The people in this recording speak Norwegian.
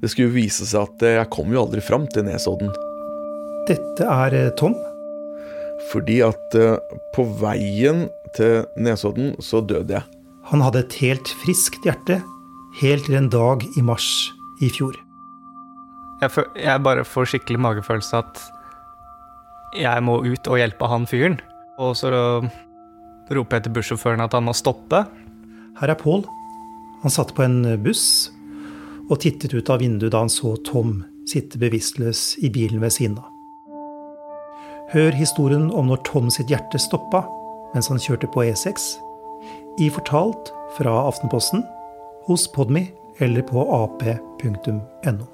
Det skulle vise seg at jeg kom jo aldri fram til Nesodden. Dette er eh, Tom. Fordi at eh, på veien til Nesodden så døde jeg. Han hadde et helt friskt hjerte helt til en dag i mars i fjor. Jeg, jeg bare får skikkelig magefølelse at jeg må ut og hjelpe han fyren. Og så roper jeg til bussjåføren at han må stoppe. Her er Pål. Han satt på en buss og tittet ut av vinduet da han så Tom sitte bevisstløs i bilen ved siden av. Hør historien om når Tom sitt hjerte stoppa mens han kjørte på E6, i Fortalt fra Aftenposten, hos Podmy eller på ap.no.